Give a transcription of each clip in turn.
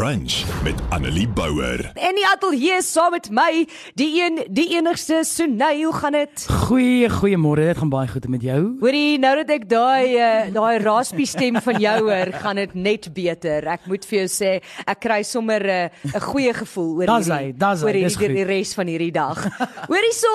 Brunch met Annelie Bouwer. En die ateljee saam met my, die een, die enigste Sunay, hoe gaan dit? Goeie, goeiemôre. Dit gaan baie goed met jou. Hoorie, nou dat ek daai uh, daai raspie stem van jou hoor, gaan dit net beter. Ek moet vir jou sê, ek kry sommer eh, 'n uh, goeie gevoel oor hy, oor hierdie die res van hierdie dag. Hoorie so,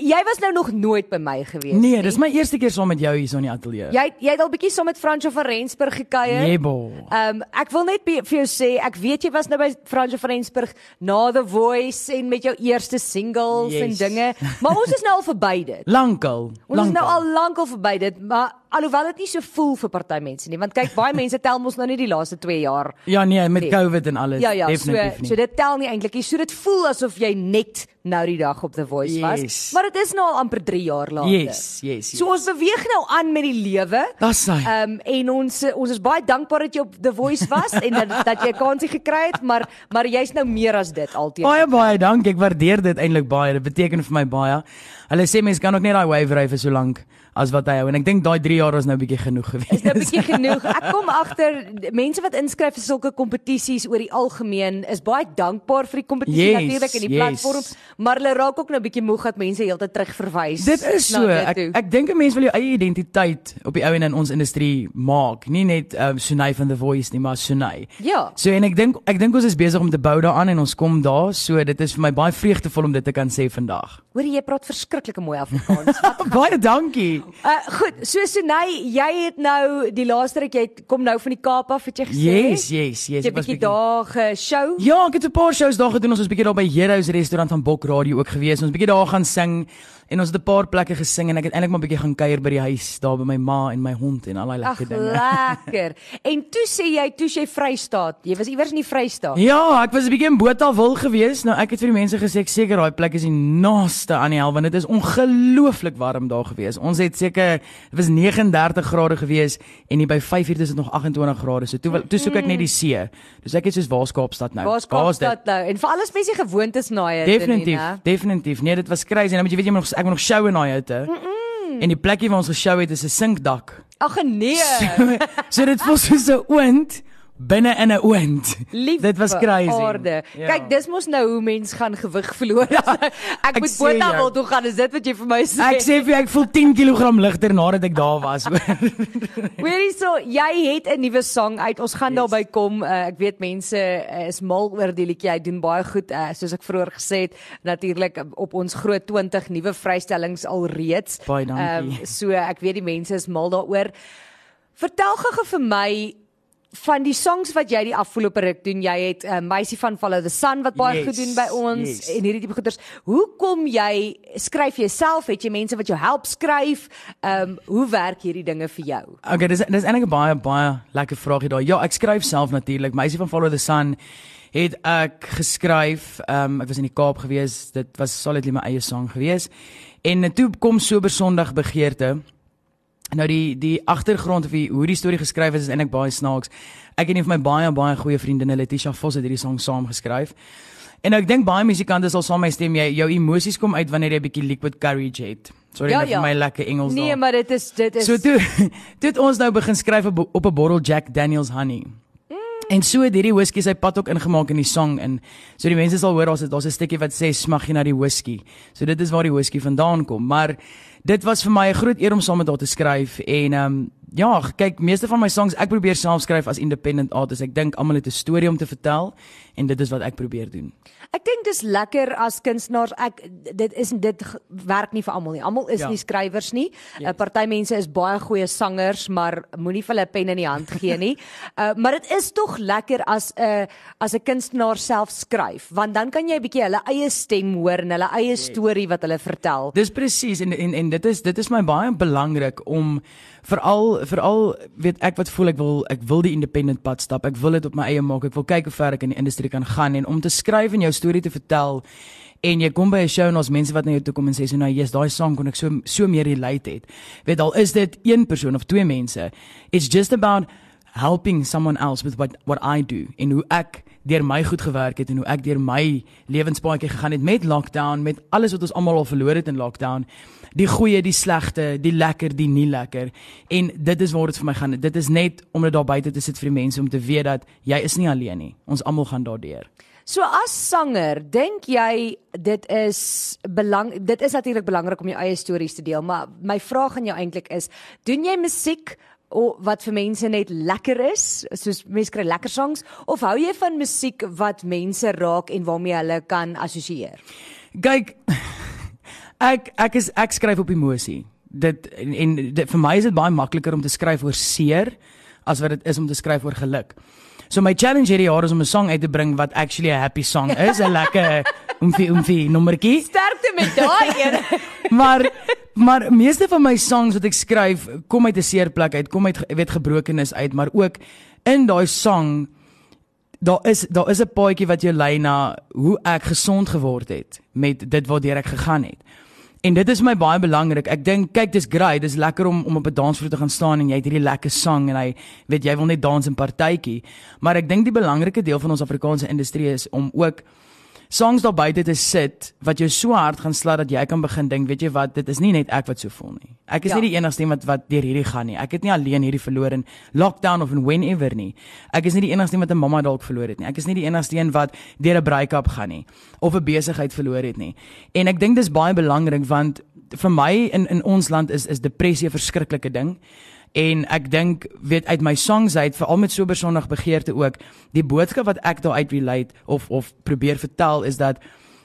jy was nou nog nooit by my gewees Nee, nie. dis my eerste keer saam met jou hier so in die ateljee. Jy jy het al bietjie saam met Fransjo van Rensburg gekuier. Jebo. Ehm um, ek wil net vir jou sê, ek weet jy was nou by Fransjo van Rensburg na The Voice en met jou eerste singles en Yes. dinge, maar ons is nou al verby dit. Lankal. Ons is nou lankal. al lank al verby dit, maar alhoewel dit nie so voel vir party mense nie, want kyk, baie mense tel mos nou nie die laaste 2 jaar. Ja nee, met Nee. COVID en alles. Ja ja, so definitief nie. so dit tel nie eintlik nie. So dit voel asof jy net nou die dag op The Voice was, Yes. maar dit is nou al amper 3 jaar later. Yes, yes. yes. So ons beweeg nou aan met die lewe. Dis hy. Ehm um, en ons ons is baie dankbaar dat jy op The Voice was en dat dat jy 'n kansie gekry het, maar maar jy's nou meer as dit altyd. Baie baie dankie. Ek waardeer dit eintlik baie. Dit beteken vir my baie. Hulle sê mense kan ook net daai wave ry vir so lank as wat hy hou en ek dink daai 3 jaar was nou bietjie genoeg gewees. Is nou bietjie genoeg. Ek kom agter mense wat inskryf vir sulke kompetisies oor die algemeen is baie dankbaar vir die kompetisie Yes, natuurlik en die yes. platform, maar hulle raak ook nou 'n bietjie moeg dat mense heeltyd terugverwys. Dit is so. Ek ek dink 'n mens wil jou eie identiteit op die ou en in ons industrie maak. Nie net um, Sunay van The Voice nie, maar Sunay. Ja. So en ek dink ek dink ons is besig om te bou daaraan en ons kom daar. So dit is vir my baie vreugdevol om dit te kan sê vandag. Hoor jy praat verskriklike mooi Afrikaans. Baie dankie. Uh goed, so Sunay, jy het nou die laaste ruk jy kom nou van die Kaap af, het jy gesê? Yes, yes, yes. Jy Ek het was bietjie daar geshow. Ja, ek het 'n paar shows daar gedoen. Ons was bietjie daar by Heroes restaurant van Bok Radio ook gewees. Ons bietjie daar gaan sing en ons het 'n paar plekke gesing en ek het eintlik maar bietjie gaan kuier by die huis daar by my ma en my hond en al daai Ag, lekker dinge. lekker. En toe sê jy, toe sê jy Vrystaat. Jy was iewers in die Vrystaat. Ja, ek was 'n bietjie in Botawil gewees. Nou ek het vir die mense gesê ek seker daai plek is die naaste aan die hel want dit is ongelooflik warm daar gewees. Ons het seker dit was 39 grade gewees en hier by 5uur is dit nog 28 grade. So toe toe soek ek net die see. Dus ek het soos waar is Kaapstad nou? Waar is Waar is dit? Kaapstad nou? En vir alles mense gewoontes na jy. Definitief, definitief. Nee, dit was crazy. Dan moet jy weet jy moet nog ek moet nog show in daai hitte. Mm -mm. En die plekkie waar ons geshow het is 'n sinkdak. Ag nee. So, so dit voel soos 'n oond binne in 'n oond. Lief dit was crazy. Aarde. Ja. Kyk, dis mos nou hoe mens gaan gewig verloor. Ja, ek, ek moet sê Botawil jou. toe gaan. Is dit wat jy vir my sê? Ek sê vir jou ek voel 10 kg ligter nadat ek daar was. Hoorie so, jy het 'n nuwe sang uit. Ons gaan Yes. daarby kom. Uh, ek weet mense uh, is mal oor die liedjie. Hy doen baie goed. Uh, soos ek vroeër gesê het, natuurlik op ons groot 20 nuwe vrystellings alreeds. Baie dankie. Ehm, so ek weet die mense is mal daaroor. Vertel gou vir my van die songs wat jy die afgelope ruk doen. Jy het 'n uh, meisie van Follow the Sun wat baie Yes, goed doen by ons yes. en hierdie tipe goeders. Hoe kom jy skryf jy self? Het jy mense wat jou help skryf? Ehm um, hoe werk hierdie dinge vir jou? Okay, dis dis eintlik 'n baie baie lekker vraagie daai. Ja, ek skryf self natuurlik. Meisie van Follow the Sun het ek geskryf. Ehm um, ek was in die Kaap gewees. Dit was solidly my eie sang gewees. En toe kom Sober Sondag begeerte. Nou die die agtergrond of die, hoe die storie geskryf is is eintlik baie snaaks. Ek en een van my baie baie goeie vriendinne Letitia Vos het hierdie sang saam geskryf. En ek dink baie musikante sal saam met my stem jy jou emosies kom uit wanneer jy 'n bietjie liquid courage het. Sorry Ja, net ja. vir my lekker Engels Nee, daar. maar dit is dit is So toe toe het ons nou begin skryf op op 'n bottel Jack Daniel's honey. En so het hierdie whisky sy pad ook ingemaak in die song en so die mense sal hoor daar's daar's 'n stukkie wat sê smag jy na die whisky. So dit is waar die whisky vandaan kom, maar dit was vir my 'n groot eer om saam met haar te skryf en ehm um, ja, kyk, meeste van my songs ek probeer self skryf as independent artist. Ek dink almal het 'n storie om te vertel en dit is wat ek probeer doen. Ek dink dis lekker as kunstenaars. Ek dit is dit werk nie vir almal nie. Almal is Ja. nie skrywers nie. 'n yes. Party mense is baie goeie sangers, maar moenie vir hulle pen in die hand gee nie. Uh maar dit is tog lekker as 'n uh, as 'n kunstenaar self skryf, want dan kan jy 'n bietjie hulle eie stem hoor en hulle eie storie wat hulle vertel. Dis presies en en en dit is dit is my baie belangrik om veral veral weet ek wat voel ek wil ek wil die independent pad stap. Ek wil dit op my eie maak. Ek wil kyk hoe ver ek in die industrie kan gaan en om te skryf en jou storie te vertel en jy kom by 'n show en ons mense wat na jou toe kom en sê so nou yes daai sang kon ek so so meer relate het. Weet al is dit een persoon of twee mense. It's just about helping someone else with what what I do en hoe ek deur my goed gewerk het en hoe ek deur my lewenspaadjie gegaan het met lockdown, met alles wat ons almal al verloor het in lockdown. Die goeie, die slegte, die lekker, die nie lekker. En dit is waar dit vir my gaan. Dit is net om dit daar buite te sit vir die mense om te weet dat jy is nie alleen nie. Ons almal gaan daardeur. So as sanger, dink jy dit is belang dit is natuurlik belangrik om jou eie stories te deel, maar my vraag aan jou eintlik is, doen jy musiek of wat vir mense net lekker is, soos mense kry lekker songs of hou jy van musiek wat mense raak en waarmee hulle kan assosieer? Kyk, ek ek is ek skryf op emosie. Dit en, en dit, vir my is dit baie makliker om te skryf oor seer as wat dit is om te skryf oor geluk. So my challenge hierdie jaar is om 'n song uit te bring wat actually 'n happy song is, 'n lekker oomfie oomfie nommertjie. Sterkte met daai een. maar maar meeste van my songs wat ek skryf kom uit 'n seer plek uit, kom uit weet gebrokenis uit, maar ook in daai song daar is daar is 'n paadjie wat jou lei na hoe ek gesond geword het met dit waartoe ek gegaan het. En dit is my baie belangrik. Ek dink kyk dis great, dis lekker om om op 'n dansvloer te gaan staan en jy het hierdie lekker sang en hy weet jy wil net dans in partytjie. Maar ek dink die belangrike deel van ons Afrikaanse industrie is om ook songs daar buite te sit wat jou so hard gaan slat dat jy kan begin dink, weet jy wat, dit is nie net ek wat so voel nie. Ek is Ja. nie die enigste een wat wat deur hierdie gaan nie. Ek het nie alleen hierdie verloor in lockdown of in whenever nie. Ek is nie die enigste een wat 'n mamma dalk verloor het nie. Ek is nie die enigste een wat deur 'n break-up gaan nie of 'n besigheid verloor het nie. En ek dink dis baie belangrik want vir my in in ons land is is depressie 'n verskriklike ding. En ek dink weet uit my songs uit veral met sober sonnig begeerte ook die boodskap wat ek daar uit relate of of probeer vertel is dat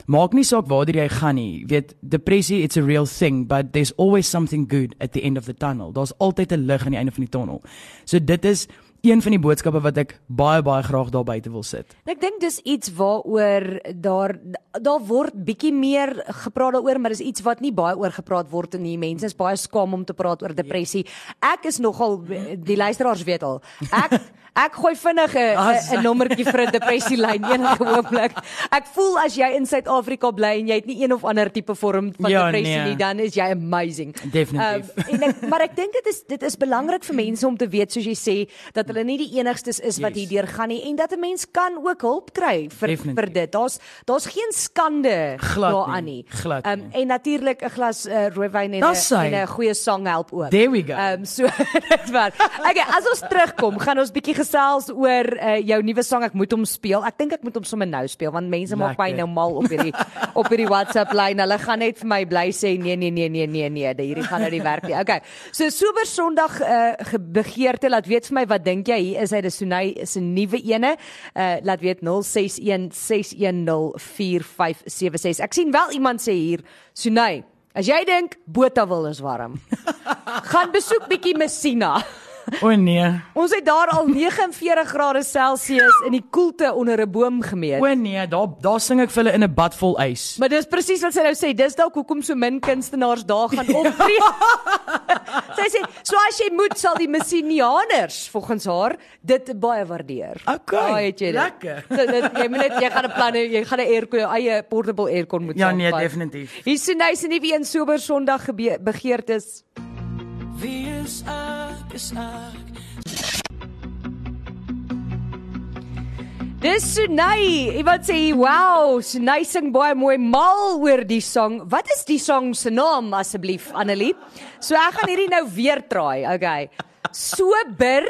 maak nie saak waar jy gaan nie weet depressie it's a real thing but there's always something good at the end of the tunnel. Daar's altyd 'n lig aan die einde van die tonnel so dit is een van die boodskappe wat ek baie baie graag daar buite wil sit Ek dink dis iets waaroor daar daar word bietjie meer gepraat daaroor, maar dis iets wat nie baie oor gepraat word nie. Mense is baie skaam om te praat oor depressie. Ek is nogal die luisteraars weet al. Ek ek gooi vinnig 'n 'n- 'n nommertjie vir 'n depressielyn enige oomblik. Ek voel as jy in Suid-Afrika bly en jy het nie een of ander tipe vorm van Ja, depressie nee. nie, dan is jy amazing. Definitief. Um, en ek, maar ek dink dit is dit is belangrik vir mense om te weet soos jy sê dat hulle nie die enigstes is wat Yes. hierdeur gaan nie en dat 'n mens kan ook hulp kry vir Definitief. vir dit. Daar's daar's geen skande daaraan nie, nie. glad Um, nie. en natuurlik 'n glas uh, rooiwyn en 'n en 'n goeie sang help ook. There we go. Um, so dit waar. Okay, as ons terugkom, gaan ons bietjie gesels oor uh, jou nuwe sang. Ek moet hom speel. Ek dink ek moet hom sommer nou speel want mense maak my Lekker. nou mal op hierdie op hierdie WhatsApp lyn. Hulle gaan net vir my bly sê nee nee nee nee nee nee, hierdie gaan nou die werk nie. Okay. So sober Sondag uh, begeerte laat weet vir my wat dink jy hier is hy dis Sunay se nuwe ene. Uh, laat weet 0616104576. Ek sien wel iemand sê hier Sunay As jy dink Botawil is warm, gaan besoek bietjie Messina. o nee Ons het daar al 49 grade Celsius in die koelte onder 'n boom gemeet. o nee daar daar sing ek vir hulle in 'n bad vol ys Maar dis presies wat sy nou sê, dis dalk hoekom so min kunstenaars daar gaan optree. sy sê, so as jy moet sal die Messinianers volgens haar dit baie waardeer. Okay, Daar het jy dit. lekker. So dit jy moet net jy gaan 'n plan hê, jy gaan 'n aircon, jou eie portable aircon moet Ja, nee, definitief. Hier sien hy se nuwe een sober Sondag gebe- begeertes. Wie is ek is ek Dis Sunay. Iemand sê, "Wow, Sunay sing baie mooi mal oor die song. Wat is die song se naam asseblief, Annelie?" So ek gaan hierdie nou weer traai. Okay. Sober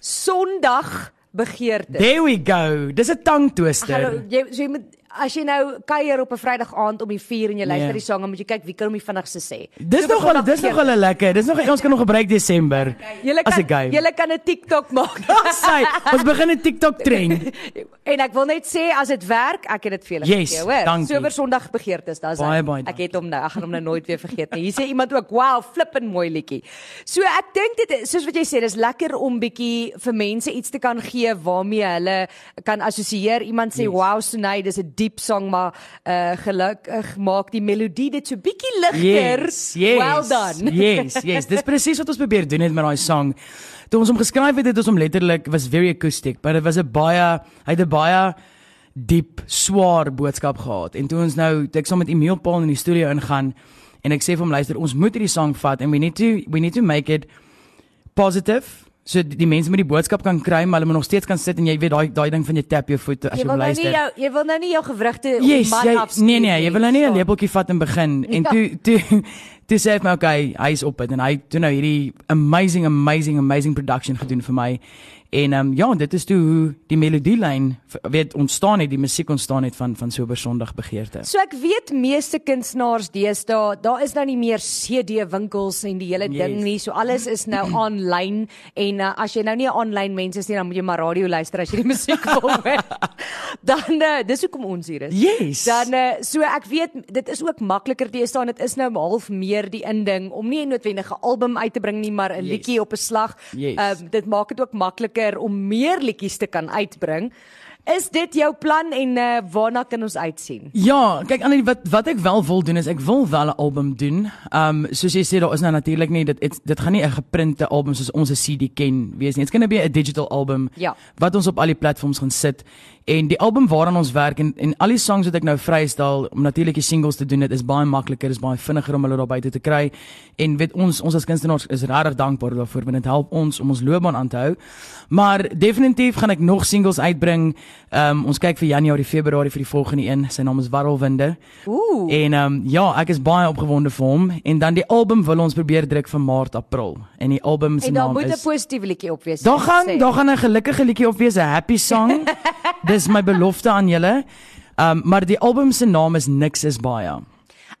Sondag begeerte. there we go dis 'n tongue twister Hallo, jy so jy moet as jy nou kuier op 'n Vrydag aand om die 4 en jy luister Nee. die sang, dan moet jy kyk wie kan hom die vinnigste sê. Dis Sober nogal Sondag dis begeerte. nogal 'n lekker. Dis nog ons kan nog gebruik Desember. Julle kan julle kan 'n TikTok maak. Sy, ons begin 'n TikTok trend. En ek wil net sê as dit werk, ek het dit vir julle Yes, gegee, hoor. dankie. Sober Sondag begeertes, daar's hy. baie Ek het hom nou, ek gaan hom nou nooit weer vergeet nie. Hier sê iemand ook, "Wow, flippin mooi liedjie." So ek dink dit is soos wat jy sê, dis lekker om bietjie vir mense iets te kan gee waarmee hulle kan assosieer. Iemand sê, Yes. "Wow, Sunay, dis 'n diep song, maar uh gelukkig maak die melodie dit so bietjie ligter." Yes, yes. Well done. Yes, yes. Dis presies wat ons probeer doen het met daai song. Toe ons hom geskryf het, het ons hom letterlik was very acoustic, but dit was 'n baie hy het 'n baie diep, swaar boodskap gehad. En toe ons nou, ek saam met Emil Paul in die studio ingaan en ek sê vir hom luister, ons moet hierdie song vat and we need to we need to make it positive So die, die mense met die boodskap kan kry, maar hulle moet nog steeds kan sit en jy weet daai daai ding van jy tap jou voet as Jy jy wil nou nie luister. jou jy wil nou nie jou gewrigte op Yes, man afskeep nee nee, jy wil nou nie 'n lepeltjie vat en begin en Ja. toe toe toe sê ek my okay, hy's op dit en hy doen nou hierdie amazing amazing amazing production gedoen vir my. En ehm um, ja, dit is toe hoe die melodielyn weet ontstaan het, die musiek ontstaan het van van Sober Sondag begeerte. So ek weet meeste kunstenaars deesdae, daar is nou nie meer CD winkels en die hele Yes. ding nie. So alles is nou aanlyn en uh, as jy nou nie 'n aanlyn mens is nie, dan moet jy maar radio luister as jy die musiek wil hoor. dan uh, dis hoekom ons hier is. Yes. Dan uh, so ek weet dit is ook makliker deesdae. Dit is nou half meer die inding om nie 'n noodwendige album uit te bring nie, maar 'n Yes. liedjie op 'n slag. Yes. Ehm, dit maak dit ook makliker om meer liedjies te kan uitbring. Is dit jou plan en uh, waarna kan ons uitsien? Ja, kyk Annelie, wat wat ek wel wil doen is ek wil wel 'n album doen. Um soos jy sê daar is nou natuurlik nie dit it, dit gaan nie 'n geprinte album soos ons 'n CD ken wees nie. It's going to be a digital album Ja. wat ons op al die platforms gaan sit. En die album waaraan ons werk en en al die songs wat ek nou vrystel om natuurlik die singles te doen, dit is baie makliker, is baie vinniger om hulle daar buite te kry. En weet ons ons as kunstenaars is regtig dankbaar daarvoor want dit help ons om ons loopbaan aan te hou. Maar definitief gaan ek nog singles uitbring. Um ons kyk vir Januarie, Februarie vir die volgende een. Sy naam is Warrelwinde. Ooh. En ehm um, ja, ek is baie opgewonde vir hom en dan die album wil ons probeer druk vir Maart, April. En die album se En daar naam moet 'n is positiewe liedjie op wees. Daar gaan daar gaan 'n gelukkige liedjie op wees, 'n happy song. Dis my belofte aan julle. Um, maar die album se naam is Niks is baie.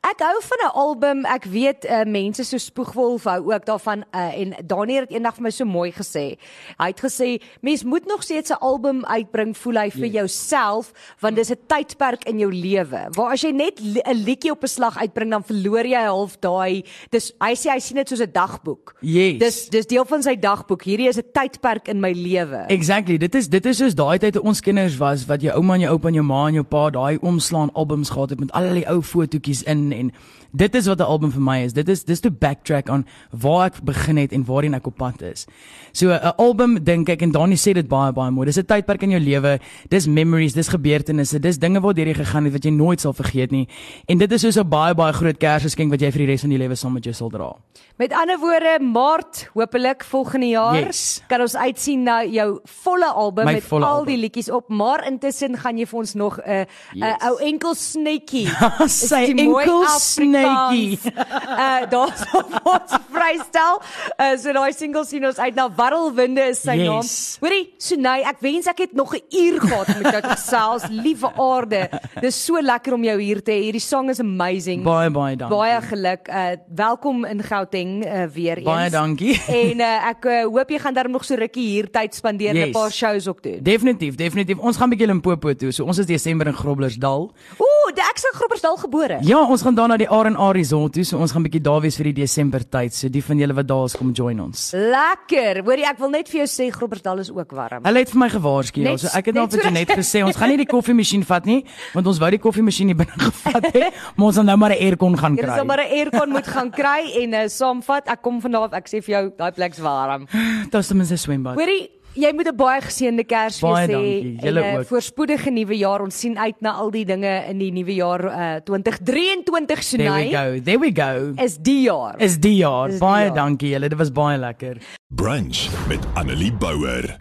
Ek hou van 'n album. Ek weet uh, mense so Spoegwolf hou ook daarvan uh, en Daniel het eendag vir my so mooi gesê. Hy het gesê mens moet nog steeds 'n album uitbring voel hy vir Yes. jouself want dis 'n tydperk in jou lewe. Waar as jy net li- 'n liedjie op 'n slag uitbring dan verloor jy half daai dis hy sê hy sien dit soos 'n dagboek. Yes. Dis dis deel van sy dagboek. Hierdie is 'n tydperk in my lewe. Exactly. Dit is dit is soos daai tyd toe ons kinders was wat jou ouma en jou oupa en jou ma en jou pa daai oomslaan albums gehad het met al die ou fotootjies in en dit is wat 'n album vir my is. Dit is dis to backtrack aan waar ek begin het en waarheen ek op pad is. So 'n album dink ek en Dani sê dit baie baie mooi. Dis 'n tydperk in jou lewe. Dis memories, dis gebeurtenisse, dis dinge waardeur jy gegaan het wat jy nooit sal vergeet nie. En dit is soos 'n baie baie groot Kersgeskenk wat jy vir die res van jou lewe saam met jou sal dra. Met ander woorde, Maart, hopelik volgende jaar Yes. kan ons uitsien na jou volle album My met volle al album. die liedjies op, maar intussen gaan jy vir ons nog 'n 'n Yes. ou enkel snytjie. Sy die enkel. Snytjie. Uh daar's ons vrystel. Uh so daai single sien ons uit na Warrelwinde is sy Yes. naam. Hoorie, Sunay, ek wens ek het nog 'n uur gehad met jou te gesels. Liewe aarde. Dis so lekker om jou hier te hê. Hierdie song is amazing. Baie baie dankie. Baie geluk. Uh welkom in Gauteng uh, weer eens. Baie dankie. En uh, ek uh, hoop jy gaan darm nog so rukkie hier tyd spandeer en 'n Yes. paar shows ook doen. Definitief, definitief. Ons gaan bietjie Limpopo toe. So ons is Desember in Groblersdal. Ooh, ek in Groblersdal gebore. Ja, ons gaan daar na die R&R Resort toe. So ons gaan bietjie daar wees vir die Desember tyd. So die van julle wat daar is, kom join ons. Lekker. Hoorie, ek wil net vir jou sê Groblersdal is ook warm. Hulle het vir my gewaarsku. Ja, so ek het nou net vir Janet gesê ons gaan nie die koffiemasjien vat nie, want ons wou die koffiemasjien nie binne gevat het, maar ons gaan nou maar 'n aircon gaan kry. sal maar 'n aircon moet gaan kry en uh, saamvat. Ek kom vanaf, ek sê vir jou, daai plek's warm. Daar's ten minste swembad. Hoorie, jy moet 'n baie geseënde Kersfees Baie hê Julle ook. voorspoedige nuwe jaar. Ons sien uit na al die dinge in die nuwe jaar uh, 2023 There we go. There we go. Is die jaar. Is die jaar. Is die Baie jaar. dankie julle. Dit was baie lekker. Brunch met Annelie Bouwer.